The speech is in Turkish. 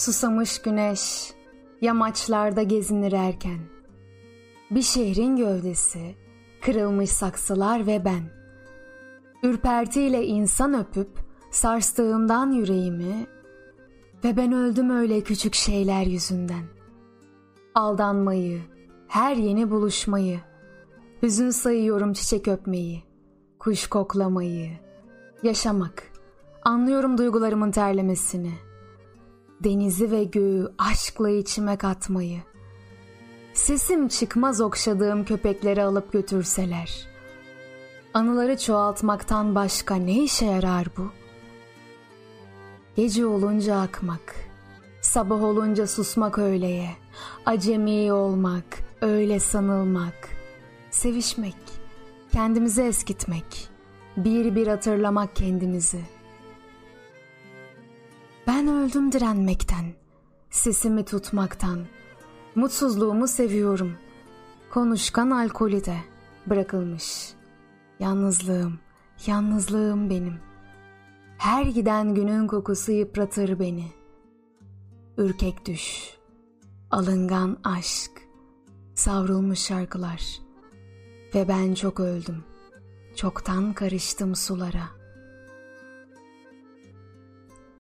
Susamış güneş yamaçlarda gezinir erken. Bir şehrin gövdesi, kırılmış saksılar ve ben. Ürpertiyle insan öpüp sarstığımdan yüreğimi ve ben öldüm öyle küçük şeyler yüzünden. Aldanmayı, her yeni buluşmayı, hüzün sayıyorum çiçek öpmeyi, kuş koklamayı, yaşamak, anlıyorum duygularımın terlemesini.'' Denizi ve göğü aşkla içime katmayı. Sesim çıkmaz okşadığım köpekleri alıp götürseler. Anıları çoğaltmaktan başka ne işe yarar bu? Gece olunca akmak, sabah olunca susmak öyleye, acemi olmak, öyle sanılmak, sevişmek, kendimizi eskitmek, bir bir hatırlamak kendimizi.'' Ben öldüm direnmekten, sesimi tutmaktan. Mutsuzluğumu seviyorum. Konuşkan alkolü de bırakılmış. Yalnızlığım, yalnızlığım benim. Her giden günün kokusu yıpratır beni. Ürkek düş, alıngan aşk, savrulmuş şarkılar. Ve ben çok öldüm, çoktan karıştım sulara.''